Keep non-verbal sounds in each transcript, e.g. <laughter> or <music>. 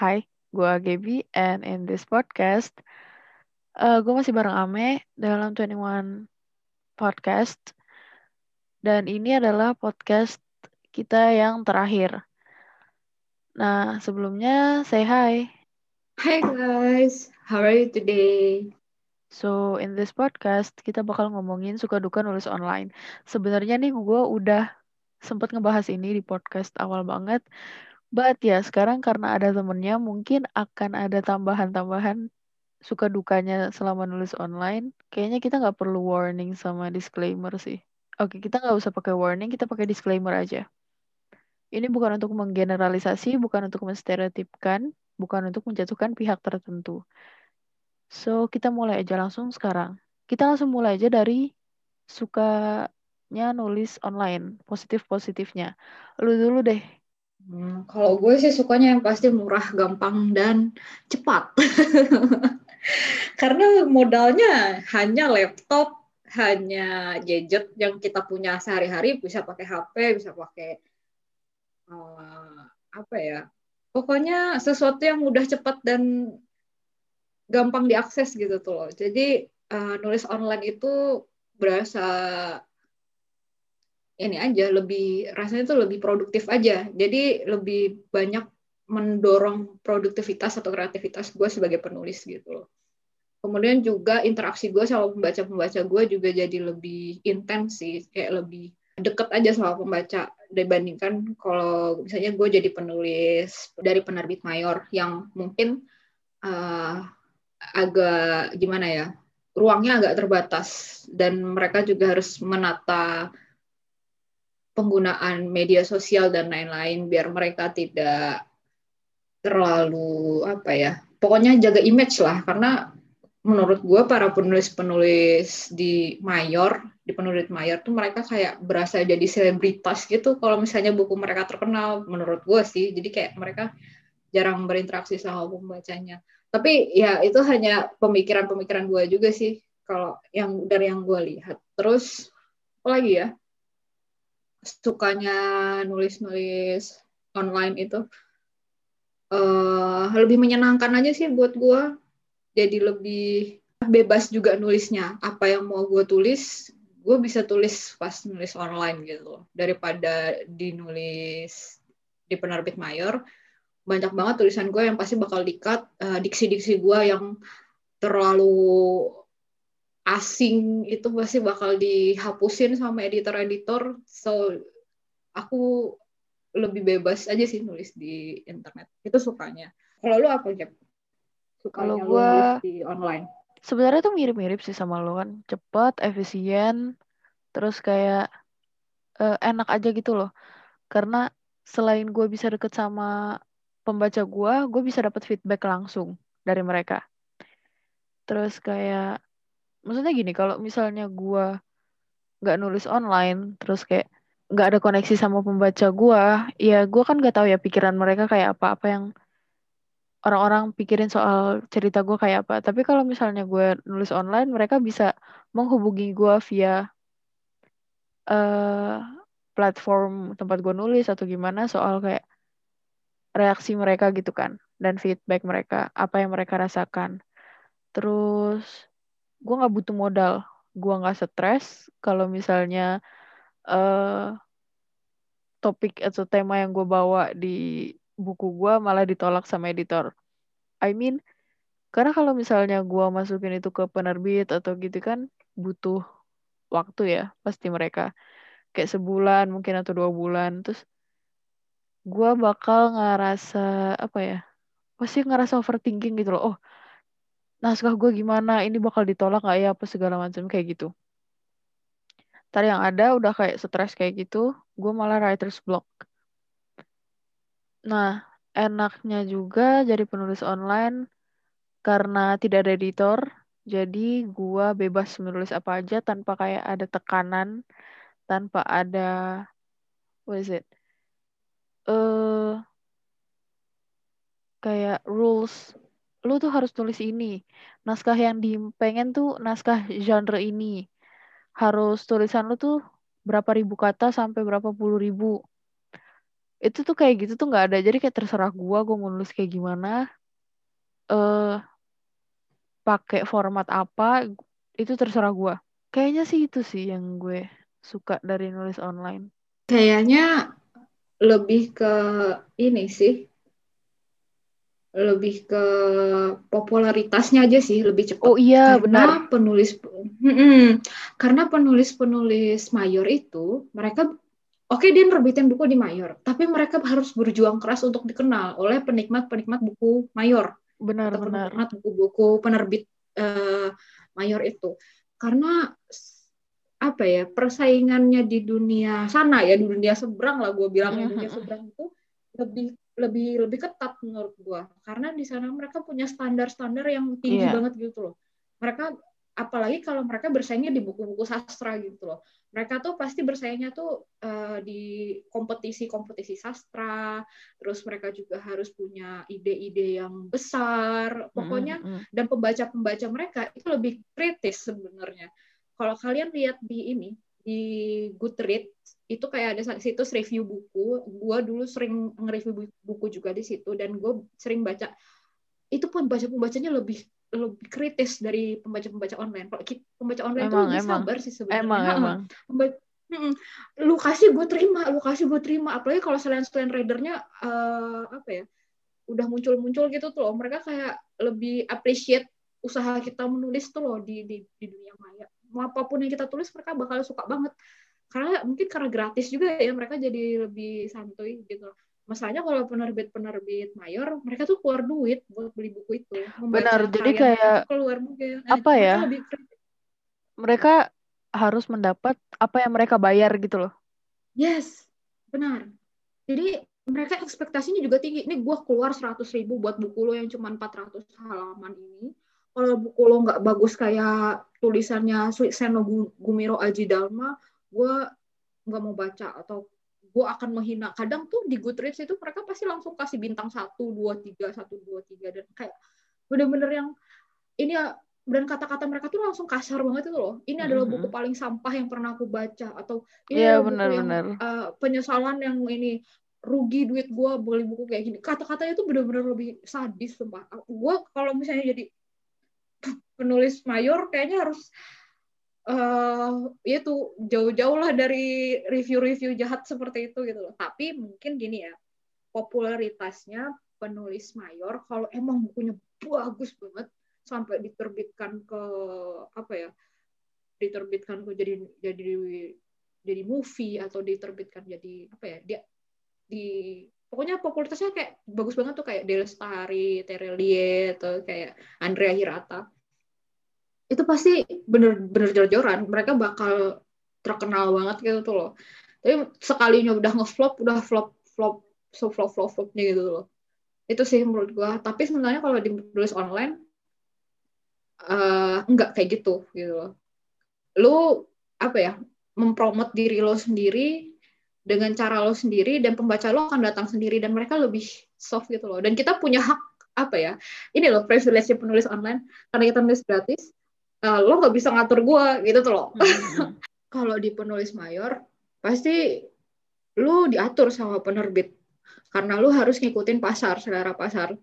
Hai, gue Gaby, and in this podcast, uh, gue masih bareng Ame dalam 21 Podcast. Dan ini adalah podcast kita yang terakhir. Nah, sebelumnya say hi. Hi guys, how are you today? So, in this podcast, kita bakal ngomongin suka duka nulis online. Sebenarnya nih gue udah sempat ngebahas ini di podcast awal banget, But ya sekarang karena ada temennya mungkin akan ada tambahan-tambahan suka dukanya selama nulis online. Kayaknya kita nggak perlu warning sama disclaimer sih. Oke kita nggak usah pakai warning, kita pakai disclaimer aja. Ini bukan untuk menggeneralisasi, bukan untuk menstereotipkan, bukan untuk menjatuhkan pihak tertentu. So kita mulai aja langsung sekarang. Kita langsung mulai aja dari sukanya nulis online, positif-positifnya. Lu dulu deh, Hmm, kalau gue sih sukanya yang pasti murah, gampang, dan cepat. <laughs> Karena modalnya hanya laptop, hanya gadget yang kita punya sehari-hari, bisa pakai HP, bisa pakai uh, apa ya? Pokoknya sesuatu yang mudah, cepat, dan gampang diakses gitu tuh loh. Jadi uh, nulis online itu berasa ini aja lebih rasanya tuh lebih produktif aja. Jadi lebih banyak mendorong produktivitas atau kreativitas gue sebagai penulis gitu loh. Kemudian juga interaksi gue sama pembaca-pembaca gue juga jadi lebih intens sih kayak lebih deket aja sama pembaca dibandingkan kalau misalnya gue jadi penulis dari penerbit mayor yang mungkin uh, agak gimana ya ruangnya agak terbatas dan mereka juga harus menata penggunaan media sosial dan lain-lain biar mereka tidak terlalu apa ya pokoknya jaga image lah. Karena menurut gue para penulis-penulis di mayor di penulis mayor tuh mereka kayak berasa jadi selebritas gitu. Kalau misalnya buku mereka terkenal menurut gue sih. Jadi kayak mereka jarang berinteraksi sama pembacanya. Tapi ya itu hanya pemikiran-pemikiran gue juga sih kalau yang dari yang gue lihat. Terus apa lagi ya sukanya nulis-nulis online itu uh, lebih menyenangkan aja sih buat gue jadi lebih bebas juga nulisnya. Apa yang mau gue tulis gue bisa tulis pas nulis online gitu daripada dinulis di penerbit mayor banyak banget tulisan gue yang pasti bakal dikat uh, diksi-diksi gue yang terlalu asing itu pasti bakal dihapusin sama editor-editor. So aku lebih bebas aja sih nulis di internet. Itu sukanya. Kalau lu apa Jep? Kalau gua di online. Sebenarnya tuh mirip-mirip sih sama lu kan. Cepat, efisien, terus kayak uh, enak aja gitu loh. Karena selain gue bisa deket sama pembaca gue, gue bisa dapat feedback langsung dari mereka. Terus kayak maksudnya gini kalau misalnya gue nggak nulis online terus kayak nggak ada koneksi sama pembaca gue ya gue kan nggak tahu ya pikiran mereka kayak apa apa yang orang-orang pikirin soal cerita gue kayak apa. Tapi kalau misalnya gue nulis online mereka bisa menghubungi gue via uh, platform tempat gue nulis atau gimana soal kayak reaksi mereka gitu kan dan feedback mereka apa yang mereka rasakan. Terus gue nggak butuh modal. Gue nggak stres. Kalau misalnya uh, topik atau tema yang gue bawa di buku gue malah ditolak sama editor. I mean karena kalau misalnya gue masukin itu ke penerbit atau gitu kan butuh waktu ya pasti mereka. Kayak sebulan mungkin atau dua bulan. Terus gue bakal ngerasa apa ya pasti ngerasa overthinking gitu loh. Oh naskah gue gimana ini bakal ditolak gak ya apa segala macam kayak gitu. Tadi yang ada udah kayak stres kayak gitu gue malah writer's block. Nah enaknya juga jadi penulis online karena tidak ada editor jadi gue bebas menulis apa aja tanpa kayak ada tekanan tanpa ada what is it? Uh, kayak rules lu tuh harus tulis ini. Naskah yang di pengen tuh naskah genre ini. Harus tulisan lu tuh berapa ribu kata sampai berapa puluh ribu. itu tuh kayak gitu tuh nggak ada jadi kayak terserah gua gua mau nulis kayak gimana eh pakai format apa itu terserah gua kayaknya sih itu sih yang gue suka dari nulis online kayaknya lebih ke ini sih lebih ke popularitasnya aja sih lebih cepat. Oh iya karena benar. penulis hmm, karena penulis-penulis mayor itu mereka oke okay, dia nerbitin buku di mayor, tapi mereka harus berjuang keras untuk dikenal oleh penikmat-penikmat buku mayor. Benar atau benar. Penikmat buku-buku penerbit uh, mayor itu. Karena apa ya persaingannya di dunia sana ya di dunia seberang lah gue bilang mm -hmm. dunia <laughs> seberang itu lebih lebih lebih ketat menurut gua. Karena di sana mereka punya standar-standar yang tinggi yeah. banget gitu loh. Mereka apalagi kalau mereka bersaingnya di buku-buku sastra gitu loh. Mereka tuh pasti bersaingnya tuh uh, di kompetisi-kompetisi sastra terus mereka juga harus punya ide-ide yang besar. Pokoknya mm -hmm. dan pembaca-pembaca mereka itu lebih kritis sebenarnya. Kalau kalian lihat di ini di Goodreads itu kayak ada situs review buku. Gue dulu sering nge-review buku juga di situ dan gue sering baca. Itu pun baca pembacanya lebih lebih kritis dari pembaca-pembaca online. Kalau pembaca online itu lebih emang. sabar sih sebenarnya. Emang, nah, emang. Pembaca, hmm, lu kasih gue terima, lu kasih gue terima. Apalagi kalau selain selain readernya uh, apa ya, udah muncul-muncul gitu tuh loh. Mereka kayak lebih appreciate usaha kita menulis tuh loh di di, di dunia maya apa pun yang kita tulis mereka bakal suka banget. Karena mungkin karena gratis juga ya mereka jadi lebih santuy gitu. Masalahnya kalau penerbit-penerbit mayor mereka tuh keluar duit buat beli buku itu. Benar jadi kayak keluar mungkin apa ya? lebih... mereka harus mendapat apa yang mereka bayar gitu loh. Yes benar. Jadi mereka ekspektasinya juga tinggi. Ini gue keluar 100 ribu buat buku lo yang cuma 400 halaman ini kalau buku lo nggak bagus kayak tulisannya Seno Gumiro Aji Dalma, gue nggak mau baca atau gue akan menghina. Kadang tuh di Goodreads itu mereka pasti langsung kasih bintang satu, dua, tiga, satu, dua, tiga dan kayak bener-bener yang ini ya dan kata-kata mereka tuh langsung kasar banget itu loh. Ini adalah buku mm-hmm. paling sampah yang pernah aku baca atau ini yeah, adalah buku yang uh, penyesalan yang ini rugi duit gue beli buku kayak gini. Kata-katanya tuh bener-bener lebih sadis sumpah. Gue kalau misalnya jadi penulis mayor kayaknya harus uh, tuh jauh-jauh lah dari review-review jahat seperti itu gitu loh. Tapi mungkin gini ya, popularitasnya penulis mayor kalau emang bukunya bagus banget sampai diterbitkan ke apa ya? diterbitkan ke jadi jadi jadi movie atau diterbitkan jadi apa ya? Dia di pokoknya popularitasnya kayak bagus banget tuh kayak Delestari, Terelie atau kayak Andrea Hirata. Itu pasti bener-bener jor-joran, mereka bakal terkenal banget gitu tuh loh. Tapi sekalinya udah ngeflop, udah flop flop so flop flop flopnya gitu loh. Itu sih menurut gua. Tapi sebenarnya kalau ditulis online uh, enggak kayak gitu gitu loh. Lu apa ya? mempromot diri lo sendiri dengan cara lo sendiri dan pembaca lo akan datang sendiri dan mereka lebih soft gitu loh. Dan kita punya hak apa ya ini loh privilege penulis online. Karena kita nulis gratis uh, lo nggak bisa ngatur gue gitu tuh loh. Hmm. <laughs> kalau di penulis mayor pasti lo diatur sama penerbit. Karena lo harus ngikutin pasar selera pasar.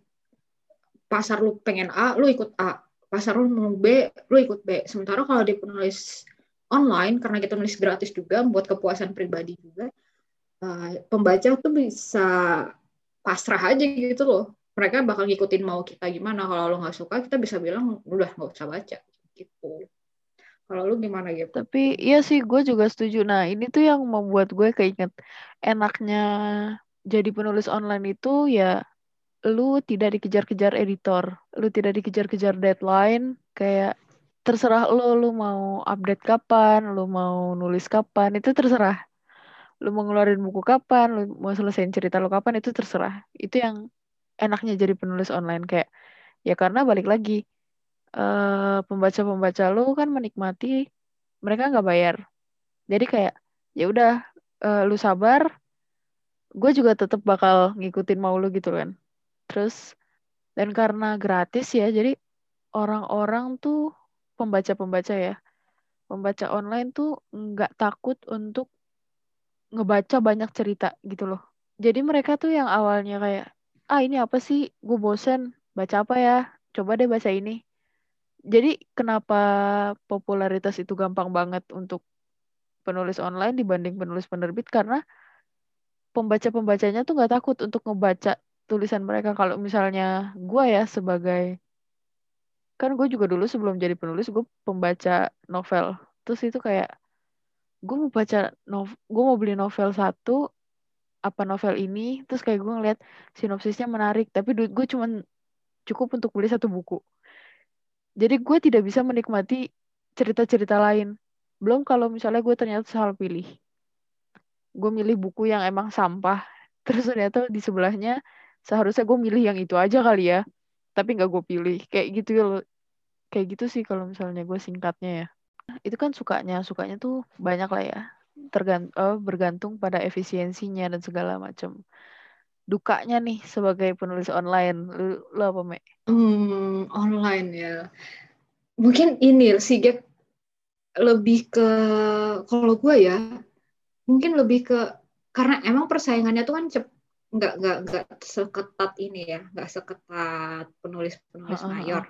Pasar lo pengen A lo ikut A. Pasar lo mau B lo ikut B. Sementara kalau di penulis online karena kita nulis gratis juga buat kepuasan pribadi juga uh, pembaca tuh bisa pasrah aja gitu loh. Mereka bakal ngikutin mau kita gimana. Kalau lo nggak suka, kita bisa bilang udah nggak usah baca gitu. Kalau lu gimana gitu? Tapi iya sih, gue juga setuju. Nah ini tuh yang membuat gue keinget enaknya jadi penulis online itu ya lu tidak dikejar-kejar editor, lu tidak dikejar-kejar deadline, kayak terserah lu, lu mau update kapan, lu mau nulis kapan, itu terserah lu mau ngeluarin buku kapan, lu mau selesaiin cerita lu kapan itu terserah. Itu yang enaknya jadi penulis online kayak ya karena balik lagi uh, pembaca-pembaca lu kan menikmati mereka nggak bayar. Jadi kayak ya udah uh, lu sabar, gue juga tetap bakal ngikutin mau lu gitu kan. Terus dan karena gratis ya, jadi orang-orang tuh pembaca-pembaca ya, pembaca online tuh nggak takut untuk ngebaca banyak cerita gitu loh. jadi mereka tuh yang awalnya kayak ah ini apa sih? Gue bosen baca apa ya? Coba deh baca ini. Jadi kenapa popularitas itu gampang banget untuk penulis online dibanding penulis penerbit? Karena pembaca-pembacanya tuh nggak takut untuk ngebaca tulisan mereka. Kalau misalnya gue ya sebagai kan gue juga dulu sebelum jadi penulis gue pembaca novel. Terus itu kayak gue mau baca nov gue mau beli novel satu apa novel ini terus kayak gue ngeliat sinopsisnya menarik tapi duit gue cuma cukup untuk beli satu buku. Jadi gue tidak bisa menikmati cerita-cerita lain. Belum kalau misalnya gue ternyata salah pilih. Gue milih buku yang emang sampah <laughs> terus ternyata di sebelahnya seharusnya gue milih yang itu aja kali ya. Tapi nggak gue pilih. Kayak gitu ya kayak gitu sih kalau misalnya gue singkatnya ya itu kan sukanya sukanya tuh banyak lah ya. Tergantung oh, bergantung pada efisiensinya dan segala macam dukanya nih sebagai penulis online. Lu, lu apa me? Hmm, online ya. Mungkin ini sih Gap lebih ke kalau gue ya mungkin lebih ke karena emang persaingannya tuh kan cep, nggak nggak nggak seketat ini ya. Nggak seketat penulis penulis uh -uh. mayor.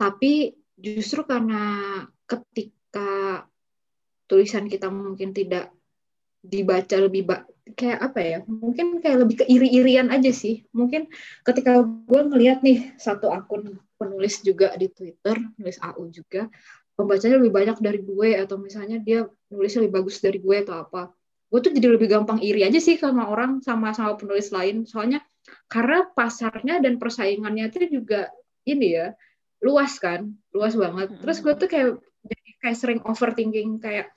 Tapi justru karena ketika tulisan kita mungkin tidak dibaca lebih ba kayak apa ya mungkin kayak lebih ke iri-irian aja sih. Mungkin ketika gue ngeliat nih satu akun penulis juga di Twitter nulis AU juga pembacanya lebih banyak dari gue atau misalnya dia nulisnya lebih bagus dari gue atau apa. Gue tuh jadi lebih gampang iri aja sih sama orang sama sama penulis lain. Soalnya karena pasarnya dan persaingannya itu juga ini ya luas kan luas banget. Terus gue tuh kayak jadi kayak sering overthinking kayak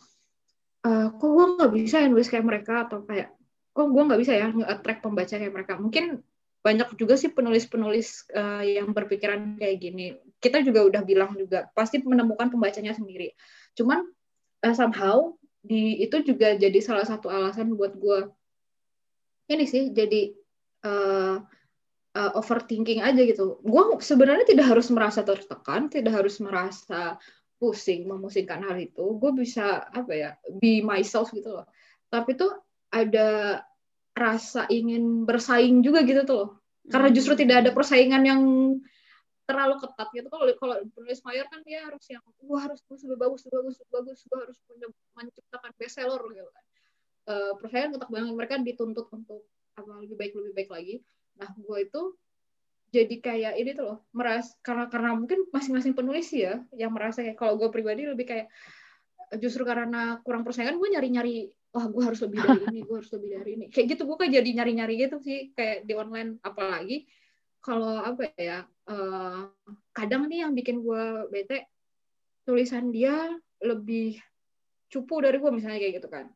uh, kok gue nggak bisa ya nulis kayak mereka? Atau kayak kok gue nggak bisa ya nge-attract pembaca kayak mereka? Mungkin banyak juga sih penulis-penulis uh, yang berpikiran kayak gini. Kita juga udah bilang juga pasti menemukan pembacanya sendiri. Cuman uh, somehow di itu juga jadi salah satu alasan buat gue ini sih jadi uh, uh, overthinking aja gitu. Gue sebenarnya tidak harus merasa tertekan, tidak harus merasa pusing, memusingkan hal itu. Gue bisa apa ya, be myself gitu loh. Tapi tuh ada rasa ingin bersaing juga gitu tuh loh. Karena justru tidak ada hmm. persaingan yang terlalu ketat gitu kalau kalau penulis mayor kan dia harus yang gua harus terus lebih bagus lebih bagus lebih bagus gua harus menciptakan bestseller gitu kan uh, persaingan ketat banget mereka dituntut untuk apa lebih baik lebih baik lagi nah gua itu jadi kayak ini tuh loh meras karena karena mungkin masing-masing penulis ya yang merasa kayak kalau gue pribadi lebih kayak justru karena kurang persaingan gue nyari-nyari wah gue harus lebih dari ini gue harus lebih dari ini. Kayak gitu gue kayak jadi nyari-nyari gitu sih kayak di online. Apalagi kalau apa ya uh, kadang nih yang bikin gue bete tulisan dia lebih cupu dari gue misalnya kayak gitu kan.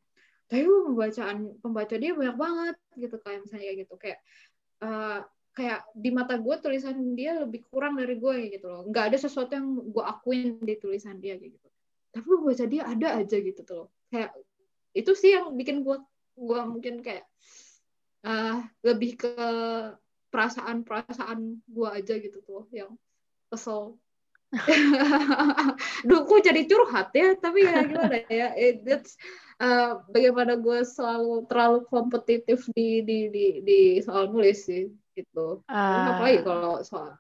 Tapi pembacaan pembaca dia banyak banget gitu kayak misalnya kayak gitu. Kayak uh, kayak di mata gue tulisan dia lebih kurang dari gue kayak gitu loh. Nggak ada sesuatu yang gue akuin di tulisan dia kayak gitu. Tapi pembaca dia ada aja gitu tuh loh. Kayak itu sih yang bikin gue gue mungkin kayak uh, lebih ke perasaan-perasaan gue aja gitu tuh yang kesel. <laughs> Duh, kok jadi curhat ya, tapi ya gimana ya, it's uh, bagaimana gue selalu terlalu kompetitif di di di, di soal nulis sih, gitu. Uh. Apalagi kalau soal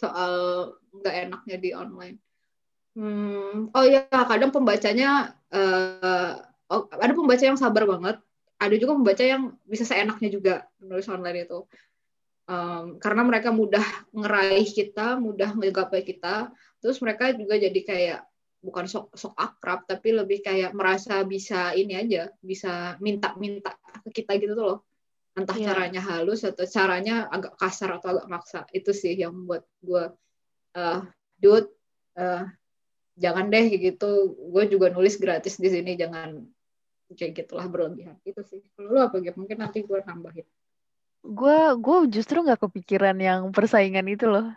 soal nggak enaknya di online. Hmm, oh ya, kadang pembacanya uh, ada pembaca yang sabar banget, ada juga pembaca yang bisa seenaknya juga menulis online itu um, karena mereka mudah ngeraih kita mudah menggapai kita terus mereka juga jadi kayak bukan sok sok akrab tapi lebih kayak merasa bisa ini aja bisa minta-minta ke kita gitu tuh loh entah yeah. caranya halus atau caranya agak kasar atau agak maksa. Itu sih yang membuat gue uh, dude uh, jangan deh gitu. Gue juga nulis gratis di sini jangan kayak gitulah berlebihan. Itu sih. Kalau lu apa gitu mungkin nanti gue tambahin gue gue justru nggak kepikiran yang persaingan itu loh.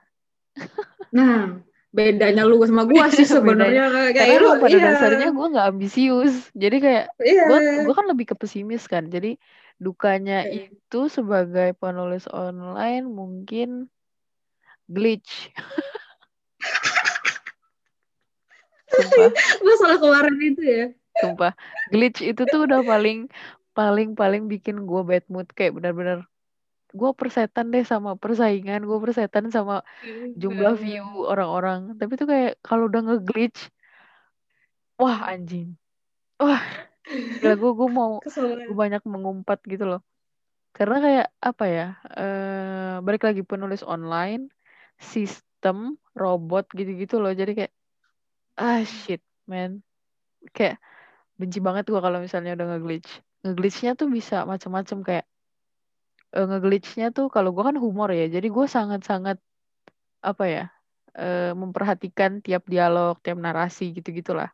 Nah bedanya lu sama gue sih <laughs> sebenarnya. Kayak lu pada iya. dasarnya gue nggak ambisius. Jadi kayak iya. gue gue kan lebih ke pesimis kan. Jadi dukanya iya. itu sebagai penulis online mungkin glitch. <laughs> Sumpah. Masalah kemarin itu ya. Sumpah. Glitch itu tuh udah paling paling paling bikin gue bad mood. Kayak benar-benar gue persetan deh sama persaingan gue persetan sama jumlah view orang-orang. Tapi tuh kayak kalau udah nge-glitch wah anjing. Wah gue gue mau gue banyak mengumpat gitu loh. Karena kayak apa ya eh balik lagi penulis online sistem robot gitu-gitu loh. Jadi kayak ah shit man. Kayak benci banget gue kalau misalnya udah nge-glitch. Nge-glitchnya tuh bisa macam-macam kayak uh, nge-glitchnya tuh kalau gue kan humor ya. Jadi gue sangat-sangat apa ya uh, memperhatikan tiap dialog tiap narasi gitu gitulah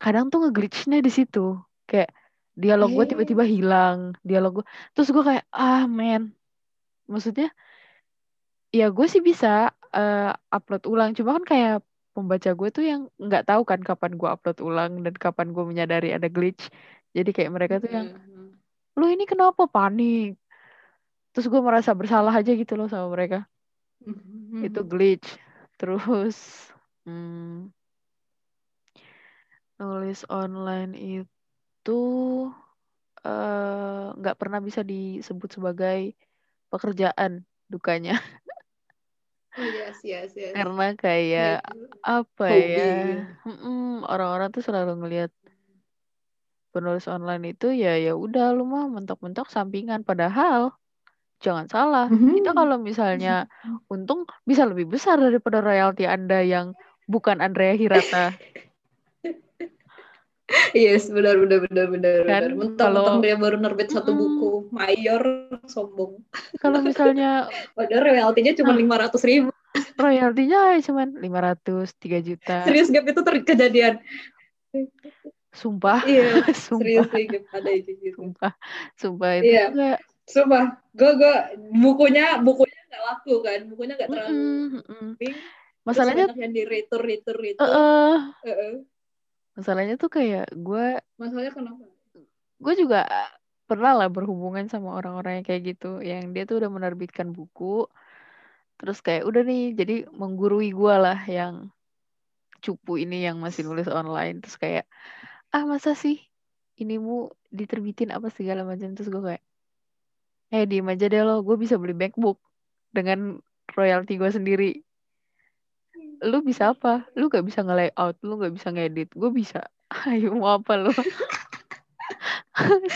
kadang tuh nge-glitchnya di situ. Kayak dialog gue tiba-tiba hilang dialog gue terus gue kayak ah man maksudnya ya gue sih bisa uh, upload ulang. Cuma kan kayak pembaca gue tuh yang nggak tahu kan kapan gue upload ulang dan kapan gue menyadari ada glitch. Jadi kayak mereka tuh yang lu ini kenapa panik? Terus gue merasa bersalah aja gitu loh sama mereka. Itu glitch. Terus hmm, nulis online itu nggak uh, pernah bisa disebut sebagai pekerjaan dukanya Oh, yes, yes, yes. Karena kayak apa Hobi. ya? Orang-orang tuh selalu ngelihat penulis online itu ya ya udah lu mah mentok-mentok sampingan padahal jangan salah Mhm. kita kalau misalnya untung bisa lebih besar daripada royalti anda yang bukan Andrea Hirata <laughs> Yes, benar benar benar benar. Kan, benar. Kalau- dia baru nerbit satu Mm-mm. buku, mayor sombong. kalau misalnya <laughs> Padahal royaltinya cuma Ah. lima ratus ribu. royaltinya cuman 500 3 juta Serius gap itu ter- kejadian. sumpah Iya, <laughs> sumpah serius gap ada itu gitu. sumpah sumpah itu Iya. juga Sumpah, gue gue bukunya bukunya nggak laku kan, bukunya nggak terlalu. Mm-mm. booming. Terus masalahnya yang di retur retur retur. eh, Heeh. Masalahnya tuh kayak gue Masalahnya kenapa? gue juga pernah lah berhubungan sama orang-orang yang kayak gitu. Yang dia tuh udah menerbitkan buku terus kayak udah nih jadi menggurui gue lah yang cupu ini yang masih nulis online. Terus kayak ah masa sih ini mu diterbitin apa segala macam? Terus gue kayak eh diem aja deh lo gue bisa beli MacBook dengan royalti gue sendiri lu bisa apa lu gak bisa nge-layout lu gak bisa ngedit gue bisa <laughs> ayo mau apa lo <laughs>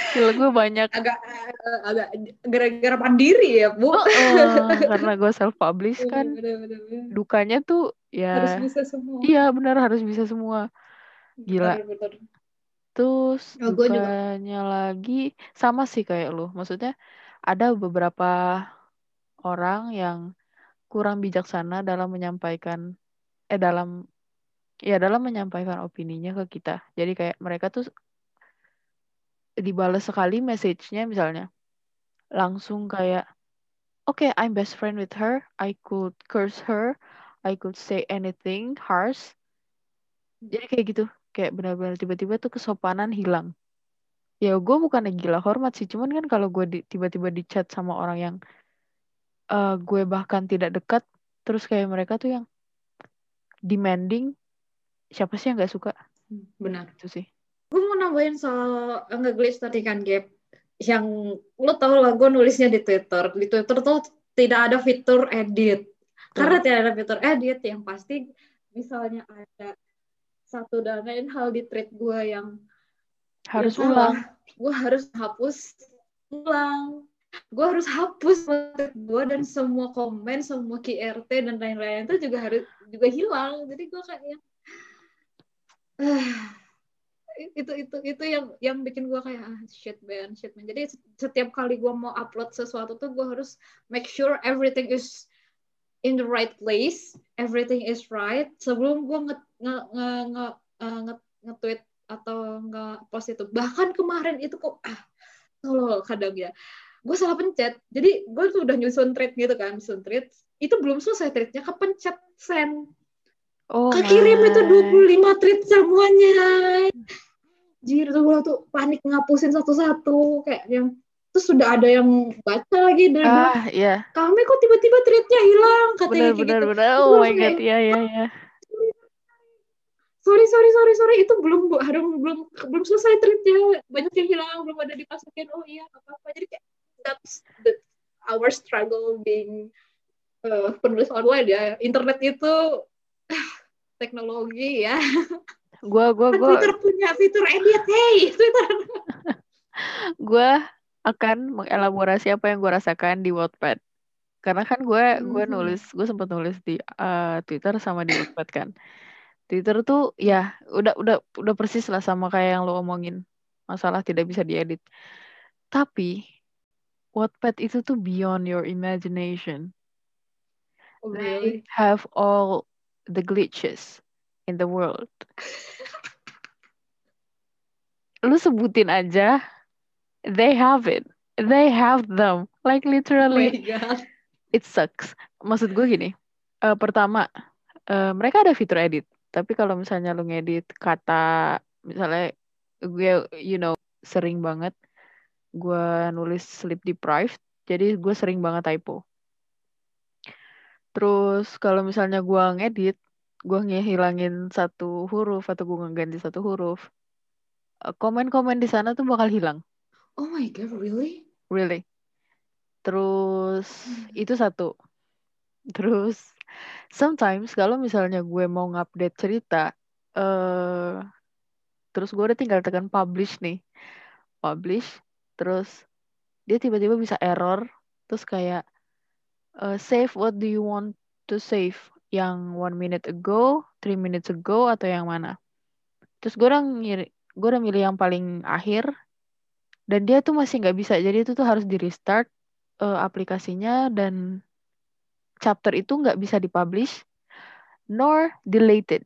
skill gue banyak Agak eh, agak gara-gara mandiri ya bu. Heeh, <laughs> karena gue self publish kan Bener, bener, bener. dukanya tuh Harus ya bisa semua. iya benar harus bisa semua gila. Bener, bener. terus Oh, gua juga. dukanya lagi sama sih kayak lu maksudnya ada beberapa orang yang kurang bijaksana dalam menyampaikan eh dalam ya dalam menyampaikan opininya ke kita. Jadi kayak mereka tuh dibalas sekali message-nya misalnya. Langsung kayak oke I'm best friend with her. I could curse her. I could say anything harsh. Jadi kayak gitu. Kayak benar-benar tiba-tiba tuh kesopanan hilang. Ya gue bukannya gila hormat sih. Cuman kan kalau gue di- tiba-tiba di chat sama orang yang eh, gue bahkan tidak dekat terus kayak mereka tuh yang demanding siapa sih yang nggak suka Benar. itu sih Gue mau nambahin soal nge-glitch tadi kan Gap. Yang lo tau lah gue nulisnya di Twitter. Di Twitter tuh tidak ada fitur edit. Karena tidak ada fitur edit yang pasti misalnya ada satu dan lain hal di tweet gue yang harus yang ulang gue harus hapus ulang. Gue harus hapus tweet gue dan semua komen, semua QRT dan lain-lain itu juga harus juga hilang. Jadi gue kayak ah, <sighs> itu itu itu yang yang bikin gue kayak ah, shit man shit man. Jadi setiap kali gue mau upload sesuatu tuh gue harus make sure everything is in the right place everything is right. Sebelum gue nge nge nge nge, eh, nge, nge-tweet atau nge post itu. Bahkan kemarin itu kok ah tolol kadang ya gue salah pencet. Jadi gue tuh udah nyusun tweet gitu kan nyusun tweet itu belum selesai tweetnya kepencet send oh kekirim itu my. 25 tweet semuanya. Jir tuh gue tuh panik ngapusin satu-satu kayak yang terus sudah ada yang baca lagi dan ah ya kami kok tiba-tiba tweetnya hilang katanya benar benar gitu. benar oh my god ya ya ya sorry sorry sorry sorry itu belum belum belum belum selesai tweetnya banyak yang hilang belum ada dimasukin oh iya apa apa jadi kayak that's the our struggle being uh, penulis online ya. Internet itu <sighs> teknologi ya. Gue gue gue Twitter punya fitur edit hey Twitter. <laughs> Gue akan mengelaborasi apa yang gue rasakan di Wattpad. Karena kan gue gue Mhm. nulis gue sempat nulis di eh, Twitter sama di Wattpad kan. Twitter tuh ya udah udah udah persis lah sama kayak yang lo omongin. Masalah tidak bisa diedit. Tapi Wattpad itu tuh beyond your imagination. Oh, they have all the glitches in the world. <laughs> Lu sebutin aja. They have it. They have them. Like oh my literally god. it sucks. Maksud gue gini eh, pertama eh, mereka ada fitur edit. Tapi kalau misalnya lu ngedit kata misalnya gue you know sering banget gue nulis sleep deprived jadi gue sering banget typo. Terus kalau misalnya gue ngedit gue ngehilangin satu huruf atau gue ngeganti satu huruf eh, komen-komen di sana tuh bakal hilang. Oh my god really? Really. Terus itu satu. Terus sometimes kalau misalnya gue mau ngupdate cerita eh terus gue udah tinggal tekan publish nih. Publish terus dia tiba-tiba bisa error. Terus kayak eh, save what do you want to save? Yang one minute ago three minutes ago atau yang mana? Terus gue udah ngiri gue udah milih yang paling akhir. Dan dia tuh masih nggak bisa. Jadi itu tuh harus di restart eh, aplikasinya. Dan chapter itu nggak bisa dipublish nor deleted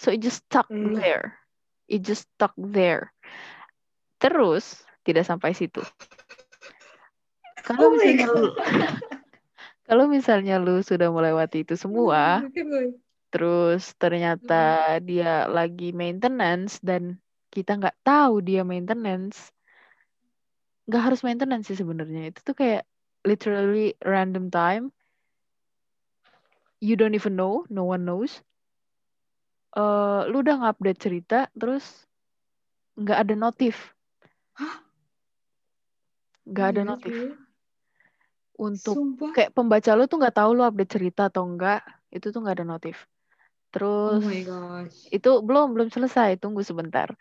so it just stuck Loh. there. It just stuck there. Terus tidak sampai situ. <laughs> Kalau Oh misalnya lu <laughs> kalau misalnya lu sudah melewati itu semua boy. terus ternyata dia lagi maintenance dan kita nggak tahu dia maintenance nggak harus maintenance sih sebenarnya. Itu tuh kayak literally random time. You don't even know no one knows. Eh lu udah ngupdate cerita terus nggak ada notif. Hah? Nggak ada Iya, notif untuk Sumpah. kayak pembaca lu tuh nggak tahu lu update cerita atau enggak itu tuh nggak ada notif Oh terus my gosh. itu belum belum selesai tunggu sebentar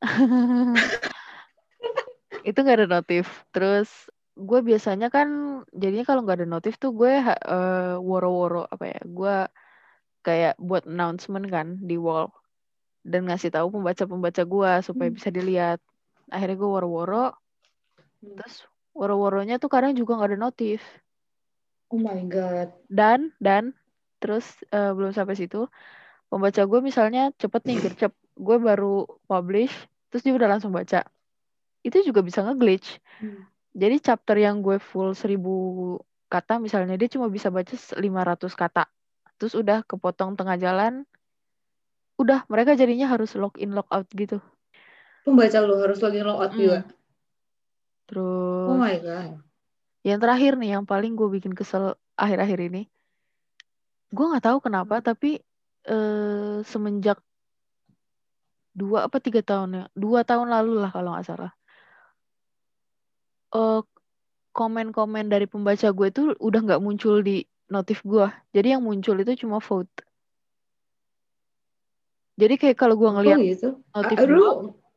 <laughs> itu nggak ada notif terus gue biasanya kan jadinya kalau nggak ada notif tuh gue eh, woro-woro apa ya gue kayak buat announcement kan di wall dan ngasih tahu pembaca-pembaca gue supaya Hmm. bisa dilihat akhirnya gue woro-woro Hmm. terus woro-woronya tuh kadang juga nggak ada notif Oh my god. dan dan terus eh, belum sampai situ pembaca gue misalnya cepet nih gercep gue baru publish terus dia udah langsung baca itu juga bisa nge-glitch Hmm. jadi chapter yang gue full 1000 kata misalnya dia cuma bisa baca 500 kata terus udah kepotong tengah jalan udah mereka jadinya harus login logout gitu Pembaca lu harus login logout Mm. juga. Terus Oh my god. yang terakhir nih yang paling gue bikin kesel akhir-akhir ini gue nggak tahu kenapa tapi eh, semenjak dua apa tiga tahun ya dua tahun lalu lah kalau nggak salah. Eh, komen-komen dari pembaca gue tuh udah nggak muncul di notif gue jadi yang muncul itu cuma vote. Jadi kayak kalau gue Oh ngeliat gitu. notif Ah, gue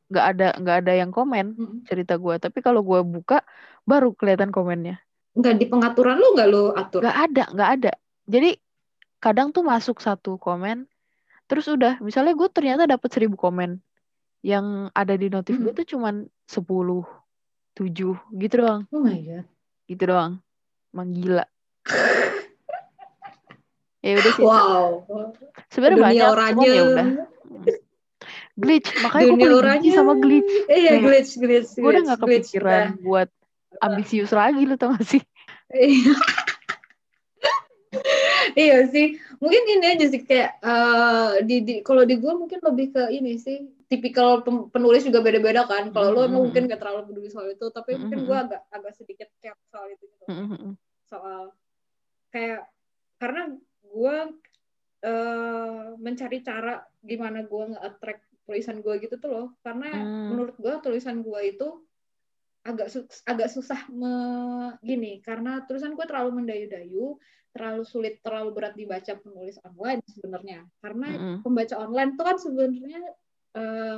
nggak ada nggak ada yang komen Mm. cerita gue tapi kalau gue buka baru kelihatan komennya. Nggak di pengaturan lu nggak lu atur? nggak ada nggak ada. Jadi kadang tuh masuk satu komen terus udah misalnya gue ternyata dapat seribu komen. Yang ada di notif gue Mm. tuh cuman 10 7 gitu doang. Oh my god. gitu doang. Emang gila. <laughs> Ya udah sih. Wow. sebenarnya banyak cuman ya udah glitch makanya gue Dunia oranye. benci sama glitch Iya, Kayak, glitch, glitch, gue udah glitch, glitch. kepikiran Udah. buat ambisius lagi lu tau gak sih Iya. iya sih. Mungkin ini aja sih kayak eh, di, di kalau di gue mungkin lebih ke ini sih tipikal penulis juga beda-beda kan. Kalau lo emang Mm-mm. mungkin gak terlalu peduli soal itu, tapi mungkin gue agak agak sedikit care soal itu gitu. Mm-mm. Soal kayak karena gue eh, mencari cara gimana gue nge-attract tulisan gue gitu tuh loh karena Hmm. menurut gue tulisan gue itu agak su- agak susah me, gini karena tulisan gue terlalu mendayu-dayu terlalu sulit terlalu berat dibaca penulis online sebenarnya karena Mm-mm. pembaca online itu kan sebenarnya eh,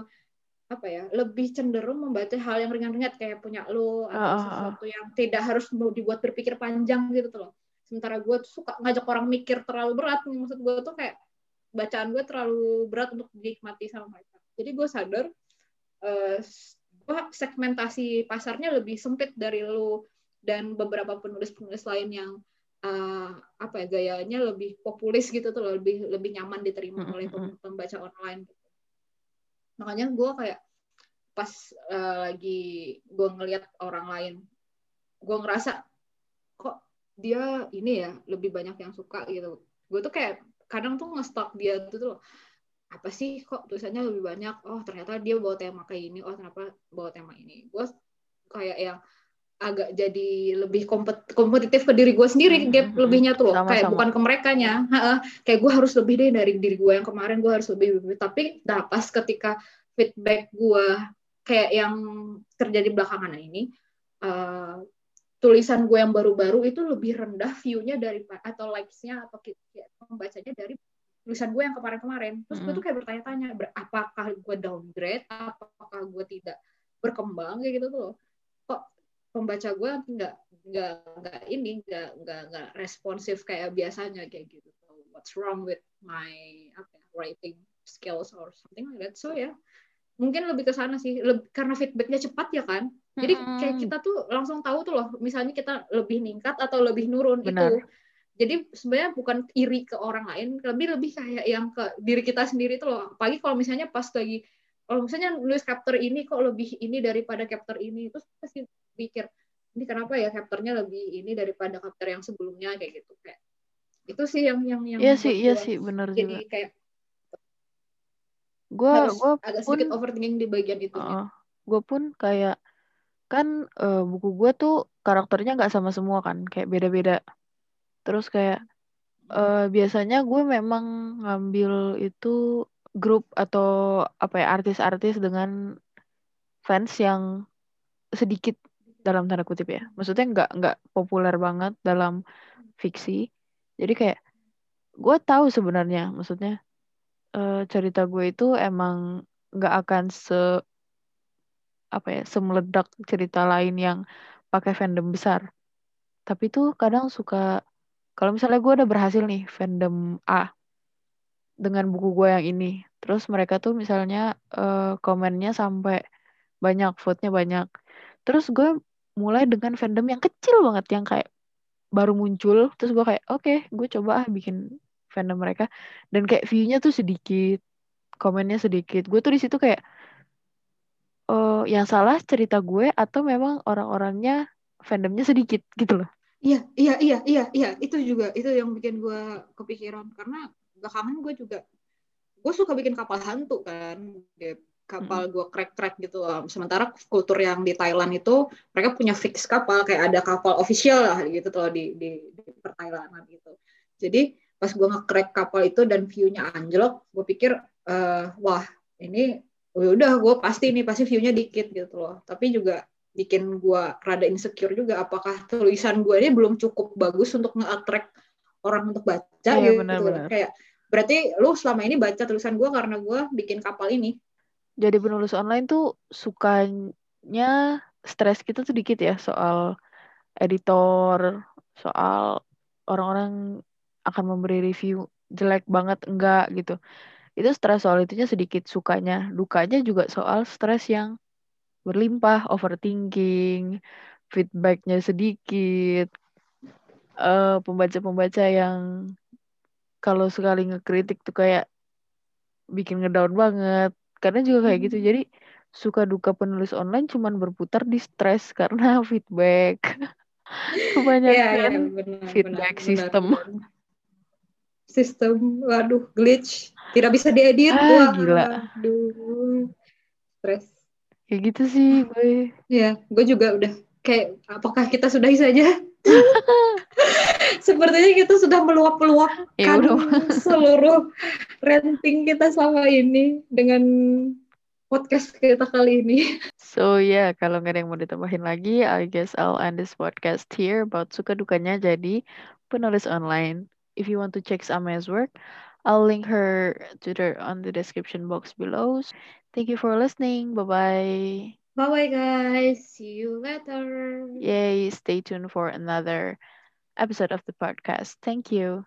apa ya lebih cenderung membaca hal yang ringan-ringan kayak punya lo atau ah. sesuatu yang tidak harus mau dibuat berpikir panjang gitu tuh loh sementara gue tuh suka ngajak orang mikir terlalu berat maksud gue tuh kayak bacaan gue terlalu berat untuk dinikmati sama mereka. Jadi gue sadar eh, gue segmentasi pasarnya lebih sempit dari lo dan beberapa penulis-penulis lain yang eh, apa ya gayanya lebih populis gitu tuh loh, lebih lebih nyaman diterima Mm, oleh pem- pembaca online gitu. makanya gue kayak pas eh, lagi gue ngelihat orang lain gue ngerasa kok dia ini ya lebih banyak yang suka gitu gue tuh kayak kadang tuh ngestok dia tuh tuh apa sih kok tulisannya lebih banyak oh ternyata dia bawa tema kayak ini oh kenapa bawa tema ini gue kayak yang agak jadi lebih kompet- kompetitif ke diri gue sendiri Hmm, gap hmm, hmm. lebihnya tuh loh Sama, kayak sama. bukan ke mereka nya kayak gue harus lebih deh dari diri gue yang kemarin gue harus lebih, lebih. tapi nah pas ketika feedback gue kayak yang terjadi belakangan ini eh, tulisan gue yang baru-baru itu lebih rendah view-nya dari atau likes-nya atau ya, pembacanya dari tulisan gue yang kemarin-kemarin. Terus gue tuh kayak bertanya-tanya, ber- apakah gue downgrade, apakah gue tidak berkembang kayak gitu tuh. Kok pembaca gue nggak nggak nggak ini nggak nggak nggak responsif kayak biasanya kayak gitu. So, what's wrong with my apa ya, writing skills or something like that? So ya, mungkin lebih ke sana sih. Leb- karena feedbacknya cepat ya kan. Jadi kayak kita tuh langsung tahu tuh loh, misalnya kita lebih ningkat atau lebih nurun Benar. itu. Jadi sebenarnya bukan iri ke orang lain, lebih lebih kayak yang ke diri kita sendiri tuh loh. Apalagi kalau misalnya pas lagi, kalau misalnya nulis chapter ini kok lebih ini daripada chapter ini, terus pasti pikir ini kenapa ya chapternya lebih ini daripada chapter yang sebelumnya kayak gitu kayak itu sih yang yang yang Iya sih, iya sih, jadi juga. kayak Gue gue agak pun, sedikit overthinking di bagian itunya. gue pun kayak kan eh, buku gue tuh karakternya nggak sama semua kan, kayak beda-beda. Terus kayak eh, biasanya gue memang ngambil itu grup atau apa ya artis-artis dengan fans yang sedikit dalam tanda kutip ya. Maksudnya nggak nggak populer banget dalam fiksi. Jadi kayak gue tahu sebenarnya, maksudnya eh, cerita gue itu emang nggak akan se apa ya semeledak cerita lain yang pakai fandom besar. Tapi tuh kadang suka kalau misalnya gue udah berhasil nih fandom A dengan buku gue yang ini, terus mereka tuh misalnya eh, komennya sampai banyak, vote-nya banyak. Terus gue mulai dengan fandom yang kecil banget yang kayak baru muncul, terus gue kayak oke, gue coba ah bikin fandom mereka dan kayak view-nya tuh sedikit, komennya sedikit. Gue tuh di situ kayak oh yang salah cerita gue atau memang orang-orangnya fandomnya sedikit gitu loh. Iya, iya, iya, iya, iya, itu juga itu yang bikin gue kepikiran karena belakangan gue juga gue suka bikin kapal hantu kan, kapal gue crack-crack gitu. Sementara kultur yang di Thailand itu mereka punya fix kapal kayak ada kapal official lah gitu tuh di di, di perthailandan gitu. Jadi pas gue nge-crack kapal itu dan view-nya anjlok, gue pikir eh, wah ini udah gue pasti nih pasti view-nya dikit gitu loh. Tapi juga bikin gue rada insecure juga apakah tulisan gue ini belum cukup bagus untuk nge-attract orang untuk baca Iya, gitu benar-benar. kayak berarti lu selama ini baca tulisan gue karena gue bikin kapal ini Jadi penulis online tuh sukanya stres kita tuh dikit ya soal editor, soal orang-orang akan memberi review jelek banget enggak gitu. Itu stres soal itunya sedikit sukanya. Dukanya juga soal stres yang berlimpah, overthinking, feedbacknya sedikit, eh pembaca-pembaca yang kalau sekali ngekritik tuh kayak bikin ngedown banget. Karena juga kayak gitu. Hmm. Jadi suka duka penulis online cuman berputar di stres <laughs> karena feedback. Iya, Kebanyakan iya, benar, feedback benar, system. benar, benar. Sistem, waduh, glitch, tidak bisa diedit, Ah, gila. waduh, stres. Kayak gitu sih gue. Ya, gue juga udah kayak, apakah kita sudahi saja? <laughs> Sepertinya kita sudah meluap-luapkan Ya seluruh renting kita selama ini dengan podcast kita kali ini. So yeah, kalau nggak ada yang mau ditambahin lagi, I guess I'll end this podcast here about suka dukanya jadi penulis online. If you want to check Samaya's work, I'll link her Twitter on the description box below. Thank you for listening. Bye bye. Bye bye guys. See you later. Yay! Stay tuned for another episode of the podcast. Thank you.